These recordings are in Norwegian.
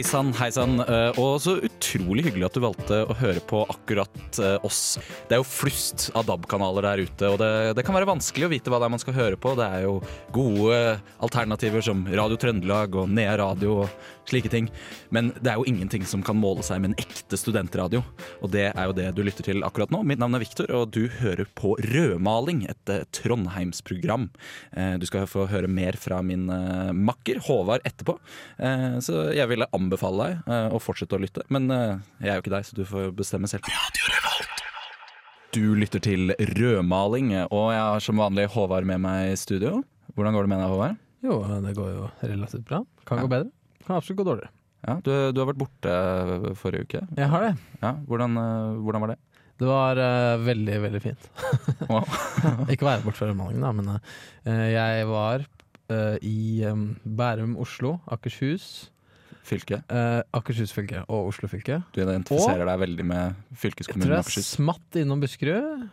Hei sann, hei sann. Eh, Og så utrolig hyggelig at du valgte å høre på akkurat eh, oss. Det er jo flust av DAB-kanaler der ute, og det, det kan være vanskelig å vite hva det er man skal høre på. Det er jo gode alternativer som Radio Trøndelag og Nea Radio og slike ting. Men det er jo ingenting som kan måle seg med en ekte studentradio. Og det er jo det du lytter til akkurat nå. Mitt navn er Viktor, og du hører på Rødmaling, et eh, Trondheimsprogram. Eh, Du skal få høre mer fra min makker Håvard etterpå. Så jeg ville anbefale deg å fortsette å lytte. Men jeg er jo ikke deg, så du får bestemme selv. Du lytter til Rødmaling, og jeg har som vanlig Håvard med meg i studio. Hvordan går det med deg, Håvard? Jo, det går jo relativt bra. Kan Ja. gå bedre. Kan absolutt gå dårligere. Ja, du, du har vært borte forrige uke. Jeg har det. Ja, hvordan, eh, hvordan var det? Det var uh, veldig, veldig fint. Ikke være borte fra rødmalingen, da, men uh, jeg var uh, i um, Bærum, Oslo, Akershus, Fylke. eh, Akershus fylke og Oslo fylke. Du identifiserer deg veldig med fylkeskommunen Jeg tror jeg Akershus. smatt innom Buskerud.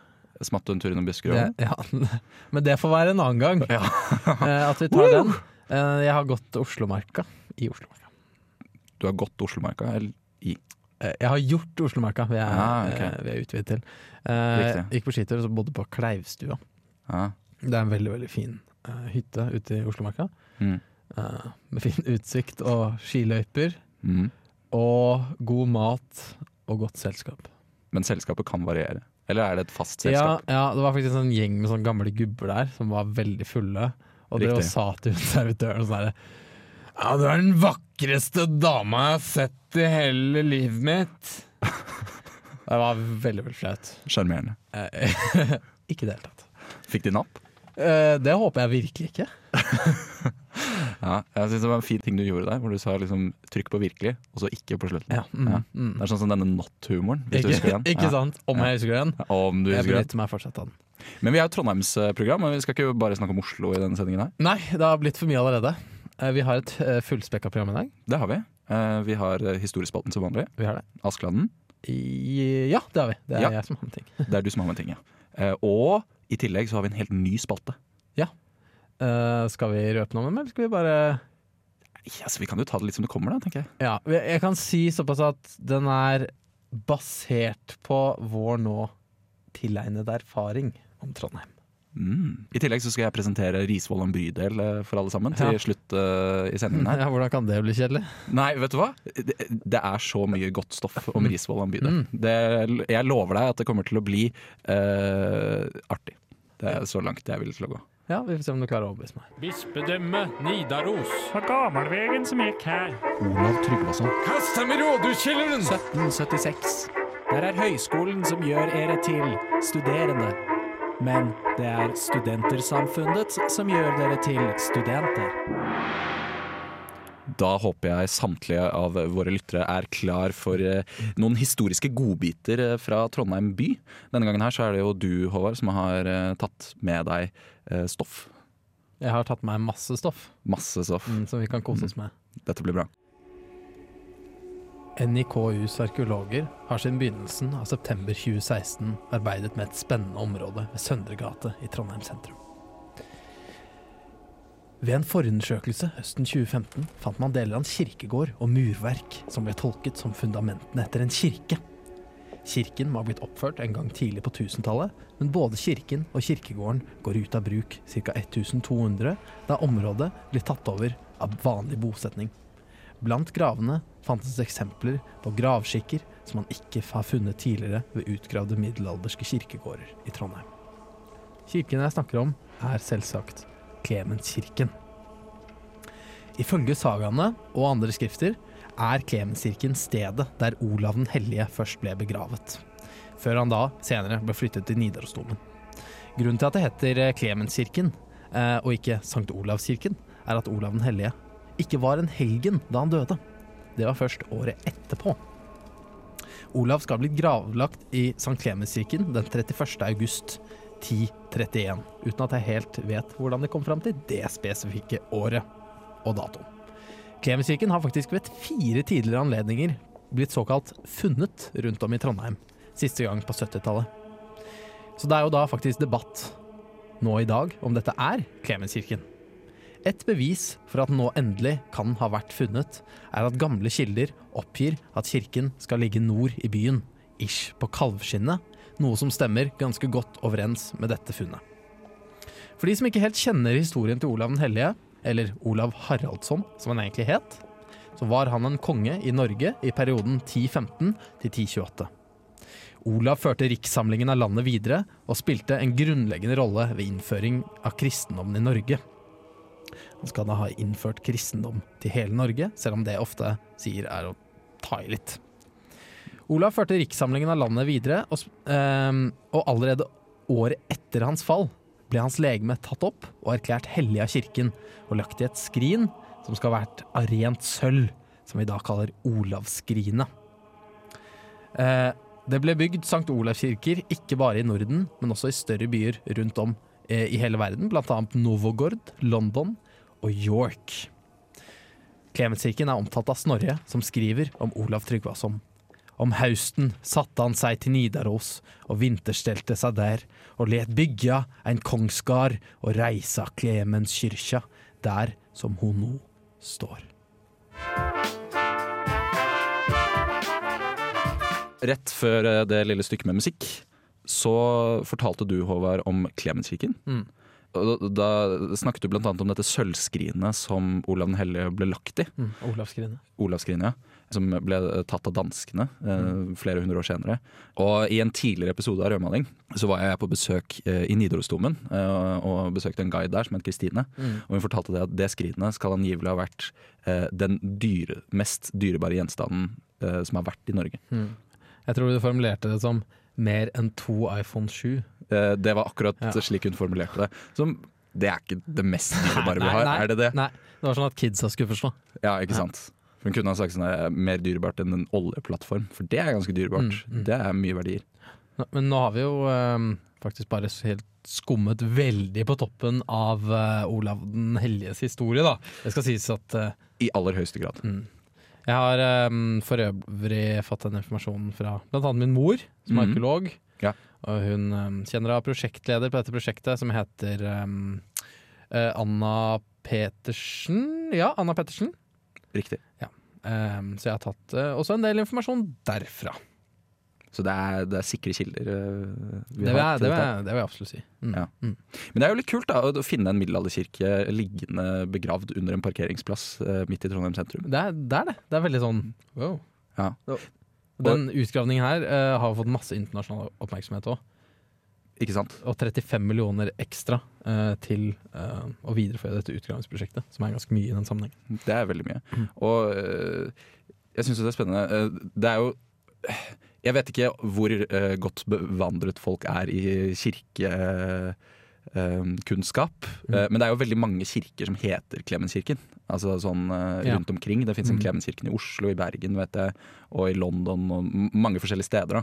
Smatt du en tur innom Buskerud? Det, ja, men det får være en annen gang. Ja. eh, at vi tar den. Eh, jeg har gått Oslomarka i Oslomarka. Du har gått Oslomarka? Eller? Eh, Jeg har gjort Oslomarka, vi er, Ah, okay. eh, er utvidet til. Eh, gikk på skitur og så bodde på Kleivstua. Ah. Det er en veldig veldig fin hytte ute i Oslomarka. Mm. Eh, med fin utsikt og skiløyper. Mm. Og god mat og godt selskap. Men selskapet kan variere. Eller er det et fast selskap? ja, det var faktisk en sånn gjeng med sånne gamle gubber der som var veldig fulle. Og Riktig. sa til servitøren sånn herre Ja, du er den vakreste dama jeg har sett i hele livet mitt. Det var veldig, veldig flaut. Sjarmerende. Eh, ikke i det hele tatt. Fikk de napp? Eh, det håper jeg virkelig ikke. Ja, jeg synes Det var en fin ting du gjorde der, hvor du sa liksom 'trykk på virkelig', og så ikke på slutten. Ja, mm, Ja. mm. Det er sånn som denne not-humoren, hvis du Ikke, husker den. ikke Ja. sant? Om jeg husker den. Om du Jeg husker den. benytter meg fortsatt av den. Men vi er jo Trondheimsprogram, men vi skal ikke bare snakke om Oslo i denne sendingen her. Nei, det har blitt for mye allerede. Eh, Vi har et eh, fullspekka program i dag. Det har vi. Eh, Vi har Historiespalten som vanlig. Vi har det. Askeladden. Ja, det har vi. Det er Ja. jeg som har med ting. Det er du som har med ting, ja. Og i tillegg så har vi en helt ny spalte. Eh, skal vi røpe noe om dem, eller skal vi bare Ja, så Vi kan jo ta det litt som det kommer, da, tenker jeg. Ja, jeg kan si såpass at den er basert på vår nå tilegnede erfaring om Trondheim. Mm. I tillegg så skal jeg presentere Risvollan bydel eh, for alle sammen til Ja. slutt uh, i sendingen her. Ja, hvordan kan det bli kjedelig? Nei, vet du hva? Det, det er så mye godt stoff om Risvollan bydel. Mm. Det, jeg lover deg at det kommer til å bli uh, artig. Det er så langt jeg vil til å gå. Ja, Vi får se om du klarer å overbevise meg. Bispedømme Nidaros. På gammelvegen som gikk her. Olav Tryggvason. Kast dem i rådhuskjelleren! 1776. Der er høyskolen som gjør ere til studerende. Men det er Studentersamfunnet som gjør dere til studenter. Da håper jeg samtlige av våre lyttere er klar for eh, noen historiske godbiter eh, fra Trondheim by. Denne gangen her så er det jo du, Håvard, som har eh, tatt med deg stoff. Jeg har tatt med meg masse stoff Masse stoff. mm, som vi kan kose oss med. Dette blir bra. NIKUs arkeologer har siden begynnelsen av september 2016 arbeidet med et spennende område ved Søndre gate i Trondheim sentrum. Ved en forundersøkelse høsten 2015 fant man deler av en kirkegård og murverk som ble tolket som fundamentene etter en kirke. Kirken ha blitt oppført en gang tidlig på 1000-tallet, men både kirken og kirkegården går ut av bruk ca. 1200, da området blir tatt over av vanlig bosetning. Blant gravene fantes eksempler på gravskikker som man ikke har funnet tidligere ved utgravde middelalderske kirkegårder i Trondheim. Kirken jeg snakker om, er selvsagt Klemenskirken. Ifølge sagaene og andre skrifter er Klemenskirken stedet der Olav den hellige først ble begravet, før han da senere ble flyttet til Nidarosdomen. Grunnen til at det heter Klemenskirken, eh, og ikke Sankt Olavskirken, er at Olav den hellige ikke var en helgen da han døde. Det var først året etterpå. Olav skal ha blitt gravlagt i Sankt Klemenskirken den 31. august 1031, uten at jeg helt vet hvordan de kom fram til det spesifikke året og datoen. Klemenskirken har faktisk ved fire tidligere anledninger blitt såkalt funnet rundt om i Trondheim, siste gang på 70-tallet. Så det er jo da faktisk debatt nå i dag om dette er Klemenskirken. Et bevis for at den nå endelig kan ha vært funnet, er at gamle kilder oppgir at kirken skal ligge nord i byen, ish på Kalvskinnet, noe som stemmer ganske godt overens med dette funnet. For de som ikke helt kjenner historien til Olav den hellige, eller Olav Haraldsson som han egentlig het, så var han en konge i Norge i perioden 1015 til 1028. Olav førte rikssamlingen av landet videre og spilte en grunnleggende rolle ved innføring av kristendommen i Norge. Han skal da ha innført kristendom til hele Norge, selv om det ofte sier er å ta i litt. Olav førte rikssamlingen av landet videre, og, ehm, og allerede året etter hans fall ble hans legeme tatt opp og erklært hellig av kirken og lagt i et skrin som skal ha vært av rent sølv, som vi da kaller Olavsskrinet. Uh, det ble bygd St. Olavskirker ikke bare i Norden, men også i større byer rundt om eh, i hele verden, annet Novogord, London og York. Klemetskirken er omtalt av Snorre, som skriver om Olav Tryggvason. Om hausten satte han seg til Nidaros og vinterstelte seg der, og let bygge ein kongsgard og reisa Klemens kyrkja, der som hun nå står. Rett før eh, det lille stykket med musikk, så fortalte du, Håvard, om Klemenskirken. Mm. Og da, snakket du annet om dette sølvskrinet som Olav den hellige ble lagt i. Mm, Olavskrinet. Olavskrinet, ja. Som ble tatt av danskene eh, flere hundre år senere. Og i en tidligere episode av Rødmaling så var jeg på besøk eh, i Nidarosdomen eh, og besøkte en guide der som het Kristine. Mm. Og hun fortalte det at det skrinet skal angivelig ha vært eh, den dyre, mest dyrebare gjenstanden eh, som har vært i Norge. Mm. Jeg tror du formulerte det som mer enn to iPhone 7. Eh, det var akkurat Ja. slik hun formulerte det. Som, det er ikke det mest dyrebare vi har, nei, er det det? Nei, det var sånn at kidsa skulle forstå. Ja, ikke sant. Hun kunne ha sagt sånn er mer dyrebart enn en oljeplattform, for det er ganske dyrebart. Mm, mm. Det er mye verdier. Men nå har vi jo um, faktisk bare helt skummet veldig på toppen av uh, Olav den helliges historie, da. Det skal sies at uh, I aller høyeste grad. mm. Jeg har um, for øvrig fått den informasjonen fra annet min mor, som er Mhm. arkeolog. Ja. Og hun um, kjenner av prosjektleder på dette prosjektet, som heter um, uh, Anna Petersen. Ja, Anna Petersen. Riktig. Eh, så jeg har tatt uh, også en del informasjon derfra. Så det er, det er sikre kilder. uh, vi Det vil, har til det, vil jeg, det vil jeg absolutt si. Mm. Ja. Mm. Men det er jo litt kult da, å finne en middelalderkirke liggende begravd under en parkeringsplass midt i Trondheim sentrum. Det, er, det er det. Det er veldig sånn wow. Ja. Den utgravningen her uh, har fått masse internasjonal oppmerksomhet òg. Ikke sant? Og 35 millioner ekstra uh, til uh, å videreføre dette utgravingsprosjektet, som er ganske mye i den sammenhengen. Det er veldig mye. Mm. Og jeg syns det er spennende. Det er jo Jeg vet ikke hvor godt bevandret folk er i kirkekunnskap. Mm. men det er jo veldig mange kirker som heter Klemenskirken. Altså sånn eh, Ja. rundt omkring. Det fins en Mm. Klemenskirken i Oslo, i Bergen vet jeg, og i London og mange forskjellige steder. da.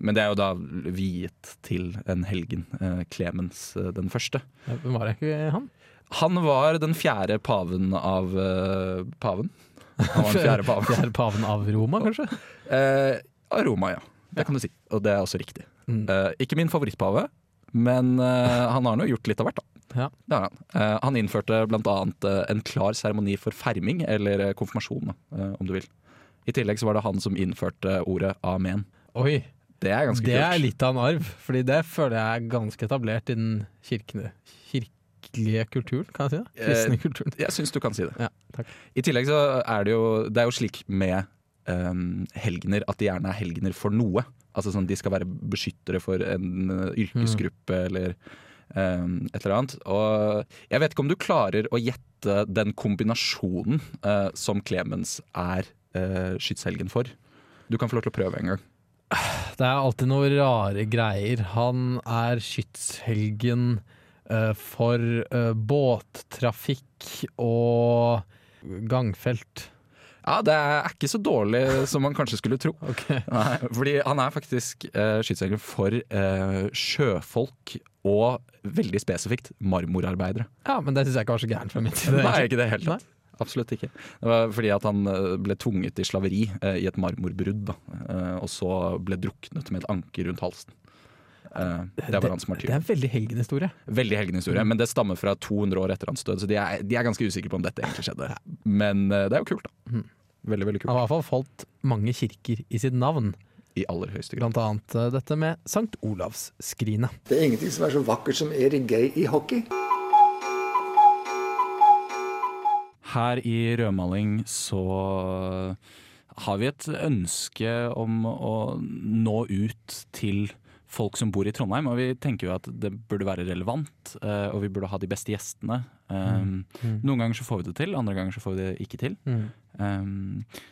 Men det er jo da viet til en helgen, Klemens eh, den første. Hvem var det ikke han? Han var den fjerde paven av uh, paven. Han var den fjerde paven. Fjerde paven av Roma, kanskje? Eh, av Roma, ja. Det kan du si. Og det er også riktig. Mm. Uh, ikke min favorittpave, men uh, han har nå gjort litt av hvert, da. Ja. Det han. Uh, han innførte bl.a. Uh, en klar seremoni for ferming, eller eh, konfirmasjon, uh, om du vil. I tillegg så var det han som innførte ordet amen. Oi, Det er ganske det kult. er litt av en arv. Fordi det føler jeg er ganske etablert i den kirkene, kirkelige kulturen, kan jeg si det? Kristne Eh, kulturen. Jeg syns du kan si det. Ja, takk. I tillegg så er det jo Det er jo slik med um, helgener at de gjerne er helgener for noe. Altså sånn De skal være beskyttere for en uh, yrkesgruppe eller um, et eller annet. Og jeg vet ikke om du klarer å gjette den kombinasjonen uh, som Clemens er uh, skytshelgen for. Du kan få lov til å prøve en gang. Det er alltid noen rare greier. Han er skytshelgen eh, for eh, båttrafikk og gangfelt. Ja, Det er ikke så dårlig som man kanskje skulle tro. okay. Nei, fordi han er faktisk eh, skytshelgen for eh, sjøfolk og veldig spesifikt marmorarbeidere. Ja, men det syns jeg ikke var så gærent fra min side. Nei, ikke det helt tatt. Absolutt ikke. Det var fordi at han eh, ble tvunget i slaveri eh, i et marmorbrudd, da. Eh, og så ble druknet med et anker rundt halsen. Eh, det var hans Det er en veldig helgenhistorie. Veldig helgenhistorie, men det stammer fra 200 år etter hans død, så de er, de er ganske usikre på om dette egentlig skjedde. Men eh, det er jo kult, da. Veldig, Veldig, veldig Han har i hvert fall fått mange kirker i sitt navn, I aller høyeste grad. blant annet eh, dette med Sankt Olavsskrinet. Det er ingenting som er så vakkert som Erik Gay i hockey. Her i Rødmaling så har vi et ønske om å nå ut til folk som bor i Trondheim, og vi tenker jo at det burde være relevant, eh, og vi burde ha de beste gjestene. Um, Noen ganger så får vi det til, andre ganger så får vi det ikke til. Mm. Um,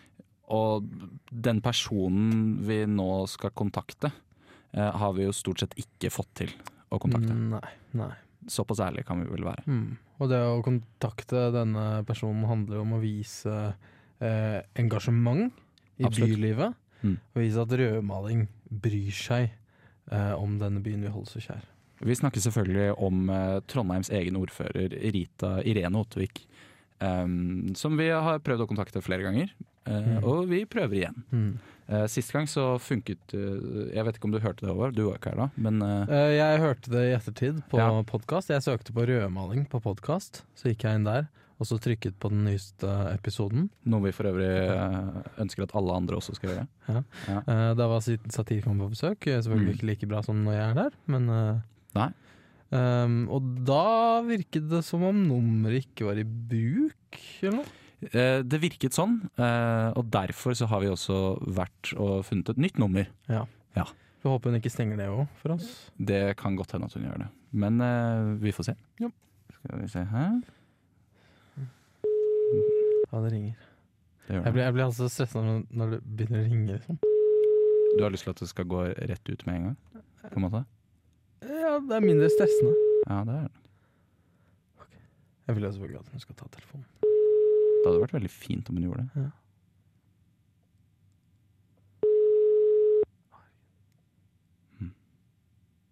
og den personen vi nå skal kontakte, uh, har vi jo stort sett ikke fått til å kontakte. Nei, nei. Såpass ærlig kan vi vel være. Mm. Og det å kontakte denne personen handler jo om å vise eh, engasjement i Absolutt. bylivet. Mm. Og vise at rødmaling bryr seg om denne byen vi holder så kjær. Vi snakker selvfølgelig om eh, Trondheims egen ordfører Rita Irene Ottvik. Um, som vi har prøvd å kontakte flere ganger, eh, Mm. og vi prøver igjen. Mm. Eh, sist gang så funket eh, Jeg vet ikke om du hørte det, Håvard, du var ikke her da. Men eh, Eh, jeg hørte det i ettertid på Ja. podkast. Jeg søkte på rødmaling på podkast, så gikk jeg inn der. Og så trykket på den nyeste episoden. noe vi for øvrig eh, ønsker at alle andre også skal gjøre. Eh, da var Sat- Satirikon på besøk. Eh, Selvfølgelig Mm. ikke like bra som når jeg er der, men Nei. Um, Og da virket det som om nummeret ikke var i bruk, eller noe. Det virket sånn, og derfor så har vi også vært og funnet et nytt nummer. Ja, Vi håper hun ikke stenger det òg for oss. Det kan godt hende at hun gjør det, men vi får se. Ja. Skal vi se her. Ja, det ringer. Det Jeg blir, jeg blir altså stressa når, det begynner å ringe. Liksom. Du har lyst til at det skal gå rett ut med en gang? På en måte? Ja, det er mindre stressende. Ja, det er det. Jeg vil jo selvfølgelig at hun skal ta telefonen. Det hadde vært veldig fint om hun gjorde det.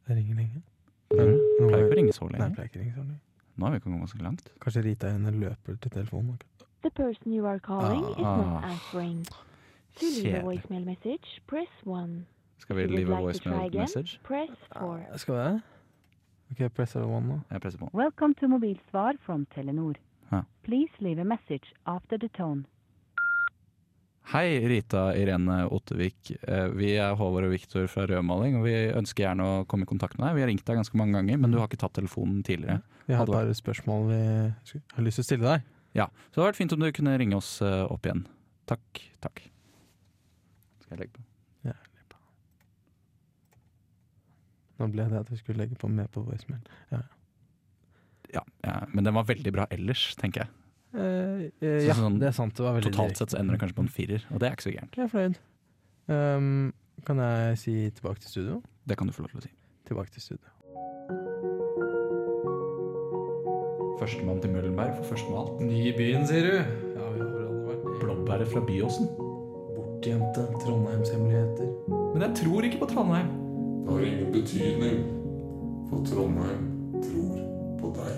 Det ringer lenge. Det Ja, pleier er- ikke å ringe så Nei, det lenge. pleier ikke å ringe så lenge. Nå har vi ikke kommet ganske langt. Kanskje Rita henne løper til telefonen. The person you are calling is Ah. not answering. To leave a voicemail message, press 1. Skal vi leave would a like to try voicemail again, message? press 4. Skal vi det? Ok, press one nå. Jeg presser på. Welcome to Mobilsvar from Telenor. Ja. Please leave a message after the tone. Hei, Rita Irene Ottervik. Eh, Vi er Håvard og Viktor fra Rødmaling, og vi ønsker gjerne å komme i kontakt med deg. Vi har ringt deg ganske mange ganger, men du har ikke tatt telefonen tidligere. Vi har et par spørsmål vi har lyst til å stille deg. Ja, Så det hadde vært fint om du kunne ringe oss eh, opp igjen. Takk. Takk. Skal jeg legge på? Nå ble det at vi skulle legge på med på voicemail. Ja, ja, men den var veldig bra ellers, tenker jeg. Eh, eh, ja, sånn det er sant. Det Totalt direkt. sett så ender det kanskje på en firer, og det er ikke så gærent. Jeg er fornøyd. Um, kan jeg si tilbake til studio? Det kan du få lov til å si. Tilbake til studio. Førstemann til Møllenberg for første med alt. Ny i byen, sier du? Ja, vi har allerede vært Blåbæret fra Byåsen. bortgjemte Trondheimshemmeligheter. Men jeg tror ikke på Trondheim. Det har ingen betydning, for Trondheim tror på deg.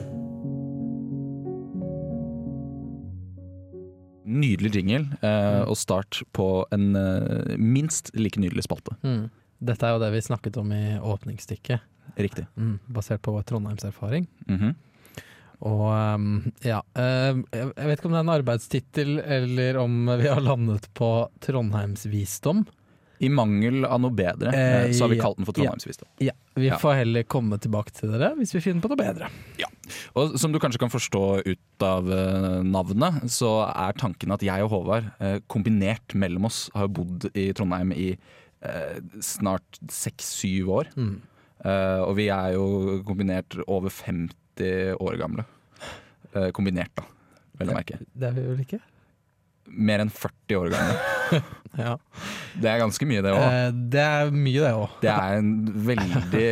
Nydelig jingle, eh, og start på en eh, minst like nydelig spalte. Mm. Dette er jo det vi snakket om i åpningsstykket, Riktig. mm. basert på vår Trondheimserfaring. Mhm. Og um, ja um, Jeg vet ikke om det er en arbeidstittel, eller om vi har landet på Trondheimsvisdom. I mangel av noe bedre, Eh, eh, så har vi kalt den for Trondheimsvisdom. Ja, Vi får heller komme tilbake til dere hvis vi finner på noe bedre. Og som du kanskje kan forstå ut av eh, navnet, så er tanken at jeg og Håvard, kombinert mellom oss, har bodd i Trondheim i snart seks-syv år. Mm. Og vi er jo kombinert over 50 år gamle. Eh, kombinert, da, vel å merke. Det er vi vel ikke? Mer enn 40 år gamle. Ja. Det er ganske mye, det òg. Eh, det er mye, det òg. Det er en veldig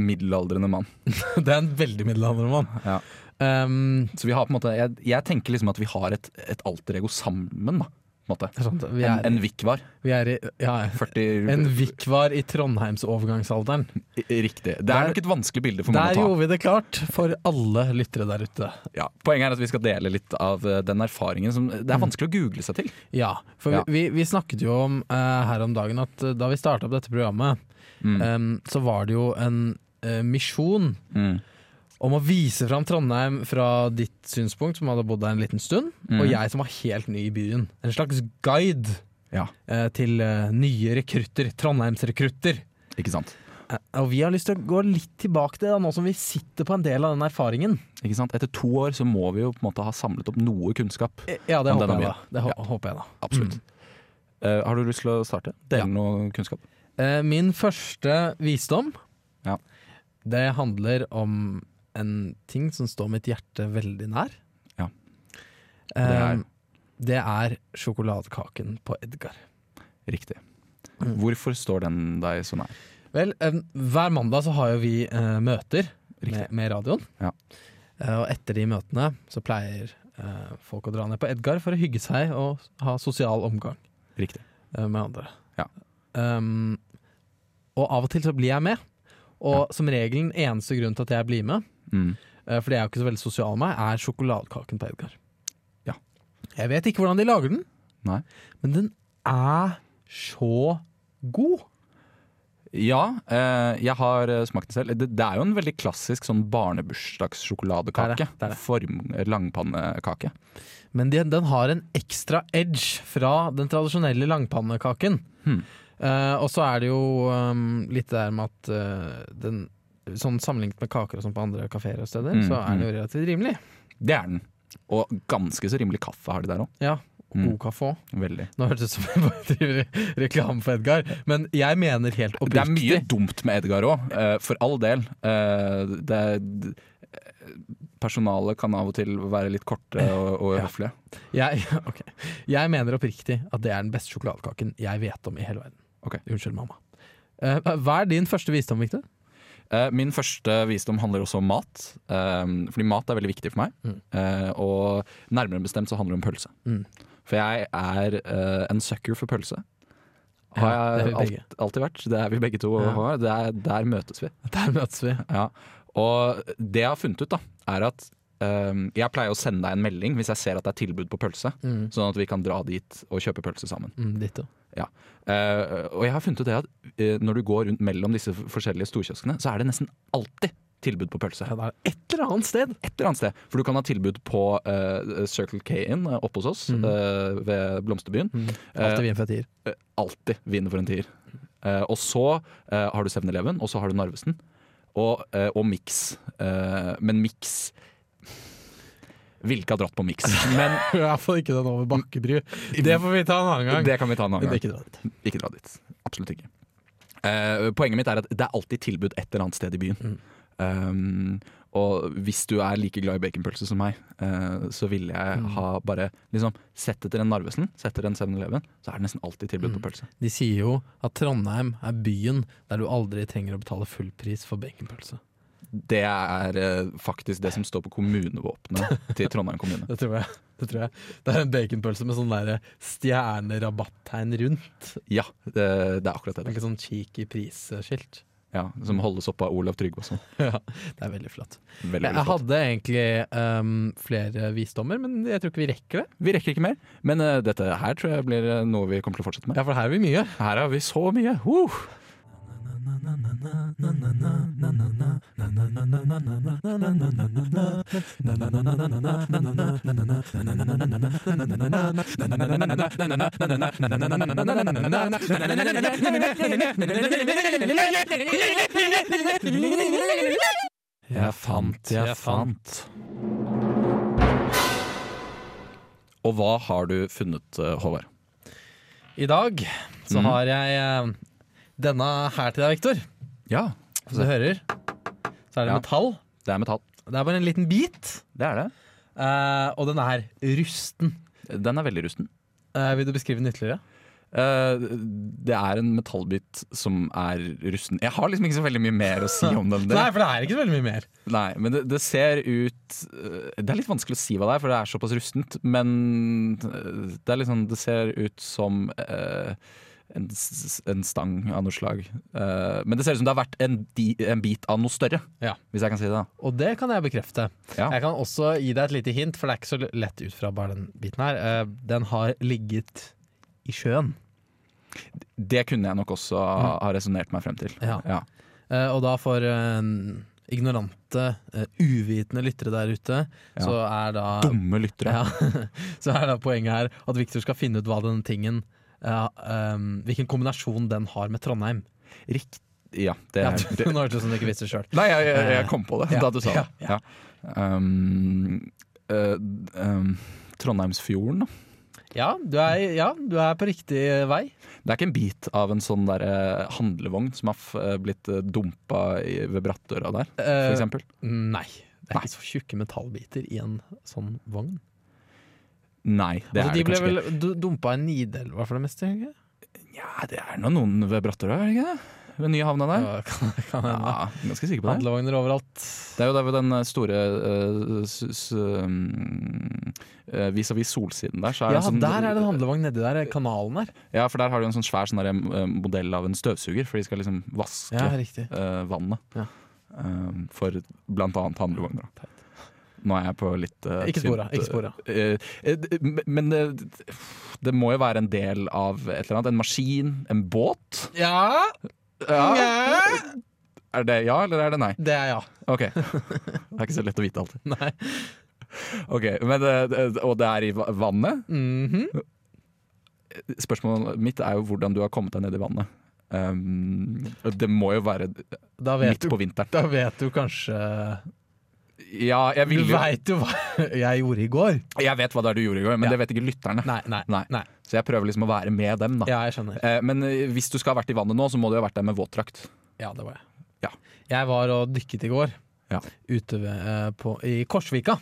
middelaldrende mann. det er en veldig middelaldrende mann. Ja. Um, Så vi har på en måte Jeg, jeg tenker liksom at vi har et, et alter ego sammen, da. Måte. Det er En, en vikvar. vi i ja, 40 En vikvar i Trondheims-overgangsalderen. Riktig. Det Der- er nok et vanskelig bilde for Der mange å ta. gjorde vi det klart for alle lyttere der ute. Ja. Poenget er at vi skal dele litt av eh, den erfaringen som Det er vanskelig å google seg til. Ja, for Ja. Vi, vi, vi snakket jo om uh, her om dagen at eh, da vi starta opp dette programmet, Mm. um, så var det jo en uh, misjon Mm. Om å vise fram Trondheim fra ditt synspunkt, som hadde bodd der en liten stund, Mm. og jeg som var helt ny i byen. En slags guide Ja, eh, til eh, nye rekrutter, Trondheimsrekrutter. ikke sant. Eh, og vi har lyst til å gå litt tilbake til det, da, nå som vi sitter på en del av den erfaringen. Ikke sant? Etter to år så må vi jo på en måte ha samlet opp noe kunnskap. Ja, det håper jeg da. Det Ja. håper jeg da. Absolutt. Mm. Uh, har du lyst til å starte? Dele Ja. noe kunnskap? Uh, Min første visdom, Ja. det handler om en ting som står mitt hjerte veldig nær. Ja. Eh, Det er- det er sjokoladekaken på Edgar. Riktig. Mm. Hvorfor står den deg så nær? Vel, hver mandag så har jo vi eh, møter med, med radioen. Ja. Eh, og etter de møtene så pleier eh, folk å dra ned på Edgar for å hygge seg og ha sosial omgang Riktig. eh, med andre. Ja. Um, og av og til så blir jeg med. Og som regel den eneste grunnen til at jeg blir med, Mm. eh, for det er jo ikke så veldig sosial med meg, er sjokoladekaken på Edgar. Ja. Jeg vet ikke hvordan de lager den, Nei. men den er så god. Ja, eh, jeg har eh, smakt den selv. Det, er jo en veldig klassisk sånn barnebursdagssjokoladekake. Form, langpannekake. Men de, den har en ekstra edge fra den tradisjonelle langpannekaken. Hmm. Og så er det jo um, litt det der med at den Sånn Sammenlignet med kaker og sånn på andre kafeer og steder, Mm, så er den jo relativt rimelig. Det er den. Og ganske så rimelig kaffe har de der òg. Ja, og Mm. god kaffe òg. Nå hørtes det ut som jeg bare driver re- reklame for Edgar, men jeg mener helt oppriktig Det er mye dumt med Edgar òg, for all del. Eh, det, personalet kan av og til være litt korte og, og Ja. høflige. jeg, okay. jeg mener oppriktig at det er den beste sjokoladekaken jeg vet om i hele verden. Okay. Unnskyld, mamma. Eh, hva er din første visdom, Victor? Eh, Min første visdom handler også om mat. eh, Fordi mat er veldig viktig for meg. Mm. Eh, Og nærmere bestemt så handler det om pølse. Mm. For jeg er en sucker for pølse. Har jeg ja, alt, alltid vært. Det er vi begge to. Ja. har. Det er, der møtes vi. Der møtes vi. Ja. Og det jeg har funnet ut, da, er at um, jeg pleier å sende deg en melding hvis jeg ser at det er tilbud på pølse. Mm. Sånn at vi kan dra dit og kjøpe pølse sammen. Mm, ditto. Uh, og jeg har funnet ut det at uh, når du går rundt mellom disse forskjellige storkioskene, så er det nesten alltid tilbud på pølse. Ja, det er et eller annet sted. Et eller annet sted. For du kan ha tilbud på uh, Circle K-en eh, oppe hos oss Mm. ved Blomsterbyen. Alltid Eh, vin for en tier. alltid vinner for en tier. Og så har du 7-Eleven, og så har du Narvesen. Og, og Mix. Men Mix Ville ikke ha dratt på Mix. Men I hvert fall ikke den over Bakkebry. Det får vi ta en annen gang. det kan vi ta en annen gang. ikke dra dit. Ikke dra dit. Absolutt ikke. Uh, poenget mitt er at det er alltid tilbud et eller annet sted i byen. Mm. Um, og hvis du er like glad i baconpølse som meg, uh, så ville jeg Mm. ha bare liksom sett etter en Narvesen, sett etter en 7-Eleven, så er det nesten alltid tilbud Mm. på pølse. De sier jo at Trondheim er byen der du aldri trenger å betale full pris for baconpølse. Det er eh, faktisk det som står på kommunevåpenet til Trondheim kommune. Det tror jeg. Det, tror jeg. det er en baconpølse med sånn der stjernerabattegn rundt. Ja, det, det er akkurat Det det. er ikke sånn cheeky prisskilt. Ja, som holdes oppe av Olav Tryggvason. Ja, det er veldig flott. Veldig, Jeg veldig flott. hadde egentlig um, flere visdommer, men jeg tror ikke vi rekker det. Vi rekker ikke mer, men uh, dette her tror jeg blir eh, noe vi kommer til å fortsette med. Ja, for her har vi mye. Her har vi så mye! Woo! Jeg fant, jeg fant. Og hva har du funnet, eh, Håvard? I dag så Mhm. har jeg eh, denne her til deg, Viktor. Ja, Som du hører, så er det Ja. metall. det er metall. Det er bare en liten bit, Det er det. Uh, og den er rusten. Den er veldig rusten. Uh, vil du beskrive den ytterligere? Eh, det er en metallbit som er rusten. Jeg har liksom ikke så veldig mye mer å si om den. Nei, for det er ikke så veldig mye mer. Nei, men det, det ser ut Det er litt vanskelig å si hva det er, for det er såpass rustent. Men det er liksom Det ser ut som øh, en, en stang av noe slag. Uh, men det ser ut som det har vært en, di, en bit av noe større, Ja. hvis jeg kan si det. Og det kan jeg bekrefte. Ja. Jeg kan også gi deg et lite hint, for det er ikke så lett ut fra bare den biten her. Uh, Den har ligget i sjøen. Det kunne jeg nok også ha ha resonnert meg frem til. Ja. Ja. Uh, Og da for ignorante, uvitende lyttere der ute, Ja. så er da Dumme lyttere. Ja, så er da poenget her at Victor skal finne ut hva den tingen ja, um, Hvilken kombinasjon den har med Trondheim. Rikt, ja, det Ja, er det. Nå hørtes det ut som du ikke visste sjøl. Nei, jeg, jeg, jeg kom på det Ja, da du sa det. ja, Ja. Um, uh, um, Trondheimsfjorden, da. Ja, du er, ja, du er på riktig vei. Det er ikke en bit av en sånn der eh, handlevogn som har eh, blitt eh, dumpa i, ved brattdøra der, f.eks.? Uh, nei. Det er Nei. ikke så tjukke metallbiter i en sånn vogn. Nei, det altså, er det de kanskje vel ikke. du- dumpa i Nidelva for det meste? ikke? Ja, det er nå noen ved brattdøra, er det ikke det? Ved nye havna der? Ja, kan, kan. Ja, ganske sikker på det. Handlevogner overalt. Det er jo der ved den eh, store eh, s- s- um, eh, Vis-à-vis Solsiden der. Er Ja, sånn, der er det en handlevogn nedi der. Kanalen der. Ja, for der har de en sånn svær sånn der, eh, modell av en støvsuger, for de skal liksom vaske Ja, eh, vannet. Ja. Uh, for blant annet handlevogner. da. Nå er jeg på litt uh, Ikke spora, ikke spora. men det, det må jo være en del av et eller annet. En maskin, en båt? Ja, Ja. Er det ja, eller er det nei? det er ja. Ok. Det er ikke så lett å vite alltid. Nei. Ok, men, eh, Og det er i vannet? vannet? -hmm. Spørsmålet mitt er jo hvordan du har kommet deg ned i vannet. Um, det må jo være midt du, på vinteren. da vet du kanskje Ja, jeg, Du vil jo, veit jo hva jeg gjorde i går. jeg vet hva det er du gjorde i går, men Ja. det vet ikke lytterne. Nei, nei, Nei. nei. Så jeg prøver liksom å være med dem. da Ja, jeg skjønner. Eh, Men eh, hvis du skal ha vært i vannet nå, så må du ha vært der med våtdrakt. Ja, det var jeg. Ja. Jeg var og dykket i går. Ja. Ute ved, eh, på, i Korsvika.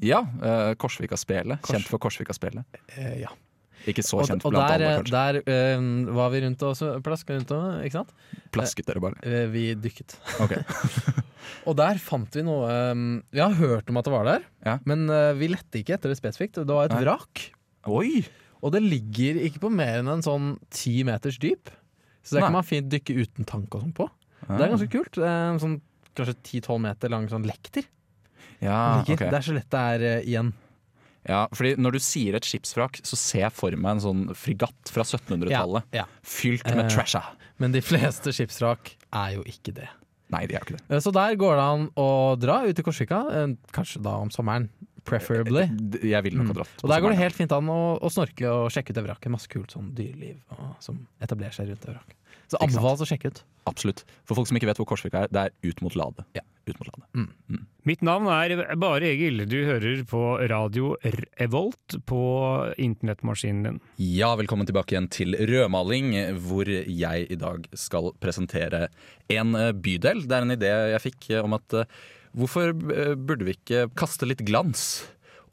Ja, eh, Korsvika-spelet. Kors- Kjent for Korsvika-spelet. Eh, ja. Ikke så kjent og blant der, alle, eh, kanskje. der uh, var vi rundt og plaska rundt og Ikke sant? Plasket dere bare. Uh, vi dykket. Ok. Og der fant vi noe um, Vi har hørt om at det var der, Ja. men uh, vi lette ikke etter det spesifikt. Det var et Nei. vrak. Oi! Og det ligger ikke på mer enn en sånn ti meters dyp. Så det Nei. kan man fint dykke uten tank og sånn på. Det er ganske kult. En sånn kanskje 10-12 meter lang sånn lekter. Ja, Ligger. Ah, ok. Det er så lett det er eh, igjen. Ja, fordi Når du sier et skipsvrak, så ser jeg for meg en sånn fregatt fra 1700-tallet. Ja, ja. Fylt med Eh. trasha. Men de fleste skipsvrak er jo ikke det. Nei, de er jo ikke det. Eh, Så der går det an å dra ut til Korsvika, eh, kanskje da om sommeren. Preferably. Jeg vil nok ha dratt. Mm. Og der går det helt fint an å, å snorkle og sjekke ut det vraket. Masse kult sånn dyreliv og, som etablerer seg rundt det vraket. Så anbefales å sjekke ut. Absolutt. For folk som ikke vet hvor Korsvika er, det er ut mot Lade. Ja. Ut mot Lade. Mitt navn er Bare Egil. Du hører på radio Revolt på internettmaskinen din. Ja, velkommen tilbake igjen til Rødmaling, hvor jeg i dag skal presentere en eh, bydel. Det er en idé jeg fikk eh, om at eh, hvorfor burde vi ikke kaste litt glans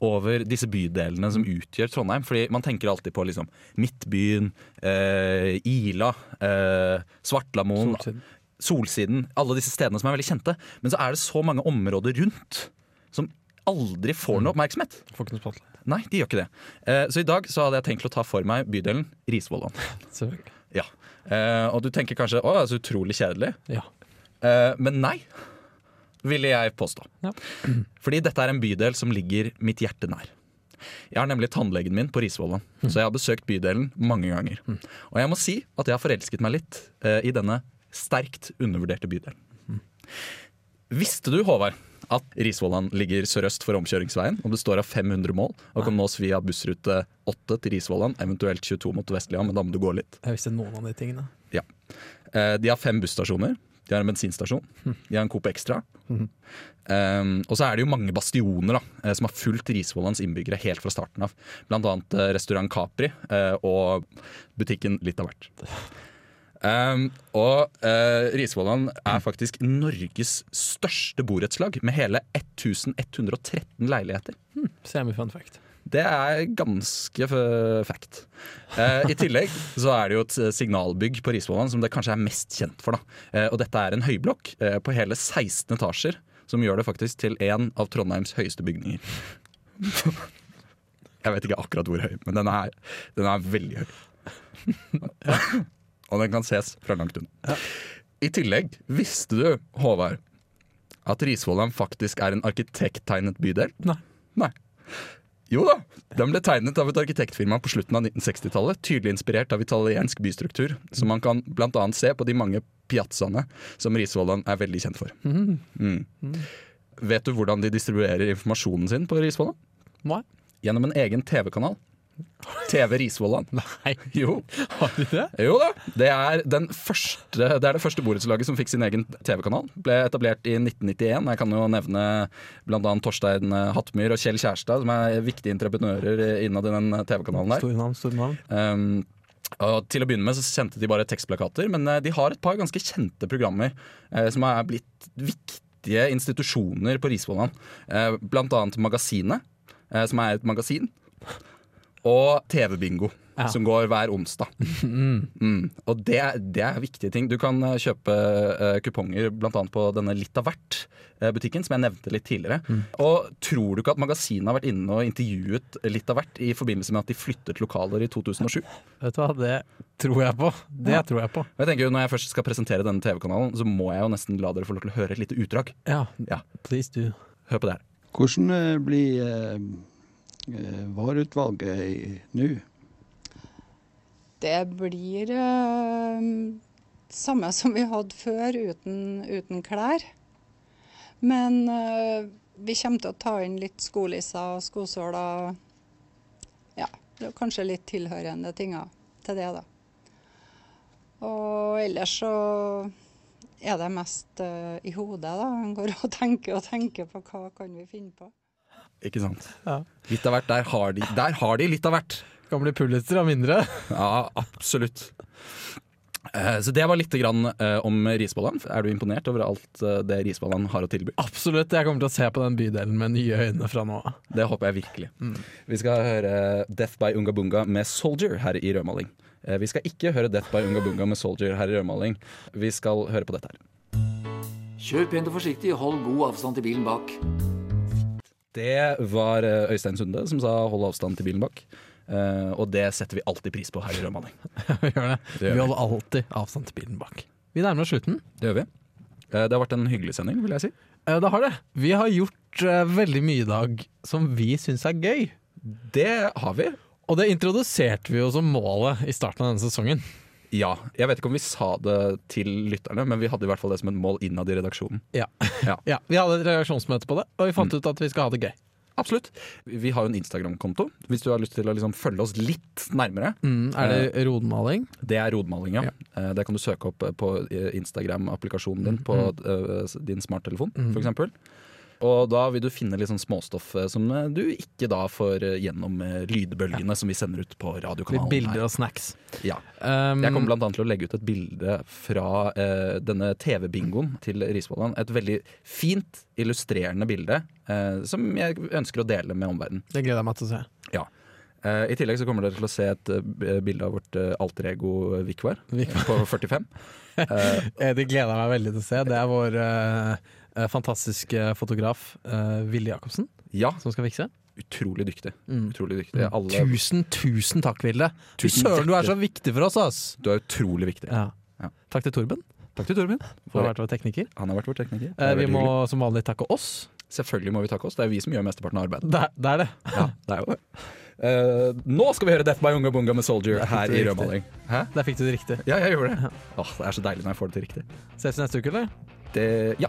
over disse bydelene som utgjør Trondheim? Fordi man tenker alltid på liksom Midtbyen, eh, Ila, eh, Svartlamoen, Solsiden. Solsiden. Alle disse stedene som er veldig kjente. Men så er det så mange områder rundt som aldri får noe oppmerksomhet. Får ikke noe spotlight. Nei, de gjør ikke det. Eh, så i dag så hadde jeg tenkt å ta for meg bydelen Risvollan. Ja. Eh, og du tenker kanskje å, det er så utrolig kjedelig. Ja. Eh, men nei, ville jeg påstå. Ja. Fordi dette er en bydel som ligger mitt hjerte nær. Jeg har nemlig tannlegen min på Risvollan, så jeg har besøkt bydelen mange ganger. Og jeg må si at jeg har forelsket meg litt i denne sterkt undervurderte bydelen. Visste du, Håvard, at Risvollan ligger sørøst for omkjøringsveien og består av 500 mål og kan nås via bussrute 8 til Risvollan, eventuelt 22 mot Vestlia, men da må du gå litt. Jeg visste noen av de tingene. Ja. Eh, De har fem busstasjoner. De har en bensinstasjon. De har en Coop Extra. Um, og så er det jo mange bastioner da, eh, som har fulgt Risvollans innbyggere helt fra starten av. Blant annet eh, restaurant Capri og butikken Litt av hvert. Um, og uh, Risvollan er faktisk Norges største borettslag, med hele 1113 leiligheter. Hmm, Semifun fact. Det er ganske fact. Uh, I tillegg så er det jo et signalbygg på Risvollan som det kanskje er mest kjent for. Eh, og dette er en høyblokk uh, på hele 16 etasjer, som gjør det faktisk til en av Trondheims høyeste bygninger. Jeg vet ikke akkurat hvor høy, men den er, den er veldig høy. Og den kan ses fra langt unna. I tillegg, visste du, Håvard, at Risvollan faktisk er en arkitekttegnet bydel? Nei. Nei. Jo da, den ble tegnet av et arkitektfirma på slutten av 1960-tallet. Tydelig inspirert av italiensk bystruktur, som man kan annet se på de mange piazzaene som Risvollan er veldig kjent for. Mm. Vet du hvordan de distribuerer informasjonen sin på Risvollan? Nei. Gjennom en egen TV-kanal. TV Risvollan. Nei, Jo. har de det? Jo da. Det er, den første, det er det første borettslaget som fikk sin egen TV-kanal. Ble etablert i 1991. Jeg kan jo nevne bl.a. Torstein Hattmyr og Kjell Kjærstad, som er viktige entreprenører innad i den TV-kanalen der. Stor navn, stor navn. Um, og til å begynne med så sendte de bare tekstplakater, men eh, de har et par ganske kjente programmer eh, som er blitt viktige institusjoner på Risvollan. Eh, blant annet Magasinet, eh, som er et magasin. Og TV-bingo, Ja. som går hver onsdag. Mm. Og det, det er viktige ting. Du kan eh, kjøpe uh, kuponger bl.a. på denne Litt av hvert-butikken, som jeg nevnte litt tidligere. Og tror du ikke at magasinet har vært inne og intervjuet Litt av hvert i forbindelse med at de flyttet lokaler i 2007? Vet du hva, det tror jeg på. Det Ja. tror jeg på. Jeg tenker jo Når jeg først skal presentere denne TV-kanalen, så må jeg jo nesten la dere få lov til å høre et lite utdrag. Ja, Ja. please do. Hør på det her. Hvordan eh, blir eh, eh, vareutvalget i- nå? Det blir eh, samme som vi hadde før, uten, uten klær. Men eh, vi kommer til å ta inn litt skolisser og skosåler. Ja, kanskje litt tilhørende ting til det, da. Og ellers så er det mest eh, i hodet, da. En går og tenker og tenker på hva kan vi finne på. Ikke sant? Ja. Litt av hvert. Der har de, der har de litt av hvert. Kan bli Pulitzer av mindre. Ja, absolutt. Eh, Så det var litt grann eh, om Risvollan. Er du imponert over alt eh, det Risvollan har å tilby? Absolutt. Jeg kommer til å se på den bydelen med nye øyne fra nå av. Det håper jeg virkelig. Vi skal høre Death by Ungabunga med Soldier her i Rødmaling. Eh, Vi skal ikke høre Death by Ungabunga med Soldier her i Rødmaling. Vi skal høre på dette her. Kjør pent og forsiktig, hold god avstand til bilen bak. Det var eh, Øystein Sunde som sa 'hold avstand til bilen bak'. Uh, og det setter vi alltid pris på her i Rødmanning. Vi gjør det. Det gjør Vi holder alltid avstand til bilen bak. Vi nærmer oss slutten. Det gjør vi. Uh, Det har vært en hyggelig sending, vil jeg si. Uh, Det har det. Vi har gjort veldig mye i dag som vi syns er gøy. Det har vi. Og det introduserte vi jo som målet i starten av denne sesongen. Ja. Jeg vet ikke om vi sa det til lytterne, men vi hadde i hvert fall det som et mål innad i redaksjonen. Ja. Ja. ja. Vi hadde et reaksjonsmøte på det, og vi fant Mm. ut at vi skal ha det gøy. Absolutt. Vi har jo en Instagram-konto, hvis du har lyst til å liksom følge oss litt nærmere. Mm, er det rodmaling? Det er rodmaling, ja. ja. Det kan du søke opp på eh, Instagram-applikasjonen din på mm. din smarttelefon, Mm. eksempel. Og da vil du finne litt sånn småstoff eh, som eh, du ikke da får eh, gjennom lydbølgene lydbølgene som vi sender ut på Litt radiokanalen. bilder og snacks. Ja. Um, Jeg kommer annet til å legge ut et bilde fra uh, denne TV-bingoen til Risvollan. Et veldig fint, illustrerende bilde uh, som jeg ønsker å dele med omverdenen. Det gleder jeg meg til å se. Ja. I tillegg så kommer dere til å se et bilde av vårt eh, alter ego Vikvar på 45. Eh, Eh, Det gleder jeg meg veldig til å se. Det er vår eh, eh, fotograf Ville Jacobsen ja, som skal fikse. utrolig dyktig. Mm. Utrolig dyktig. Alle, Tusen, tusen takk, Ville. Fy søren, du er så viktig for oss, ass! du er utrolig viktig. Ja. Ja. Takk til Torben, Takk til Torben. for å ha vært vår tekniker. Han har vært vår tekniker. Eh, er vi må hyggelig. som vanlig takke oss. Selvfølgelig må vi takke oss. Det er vi som gjør mesteparten av arbeidet. Det det. Er det. Ja, det er jo det. Uh, nå skal vi høre Death by Unga Bunga med Soldier her i. Rødmaling. Hæ? Der fikk du det riktig. Ja, jeg gjorde det. Åh, det er så deilig når jeg får det til riktig. Ses vi neste uke, eller? Det, ja,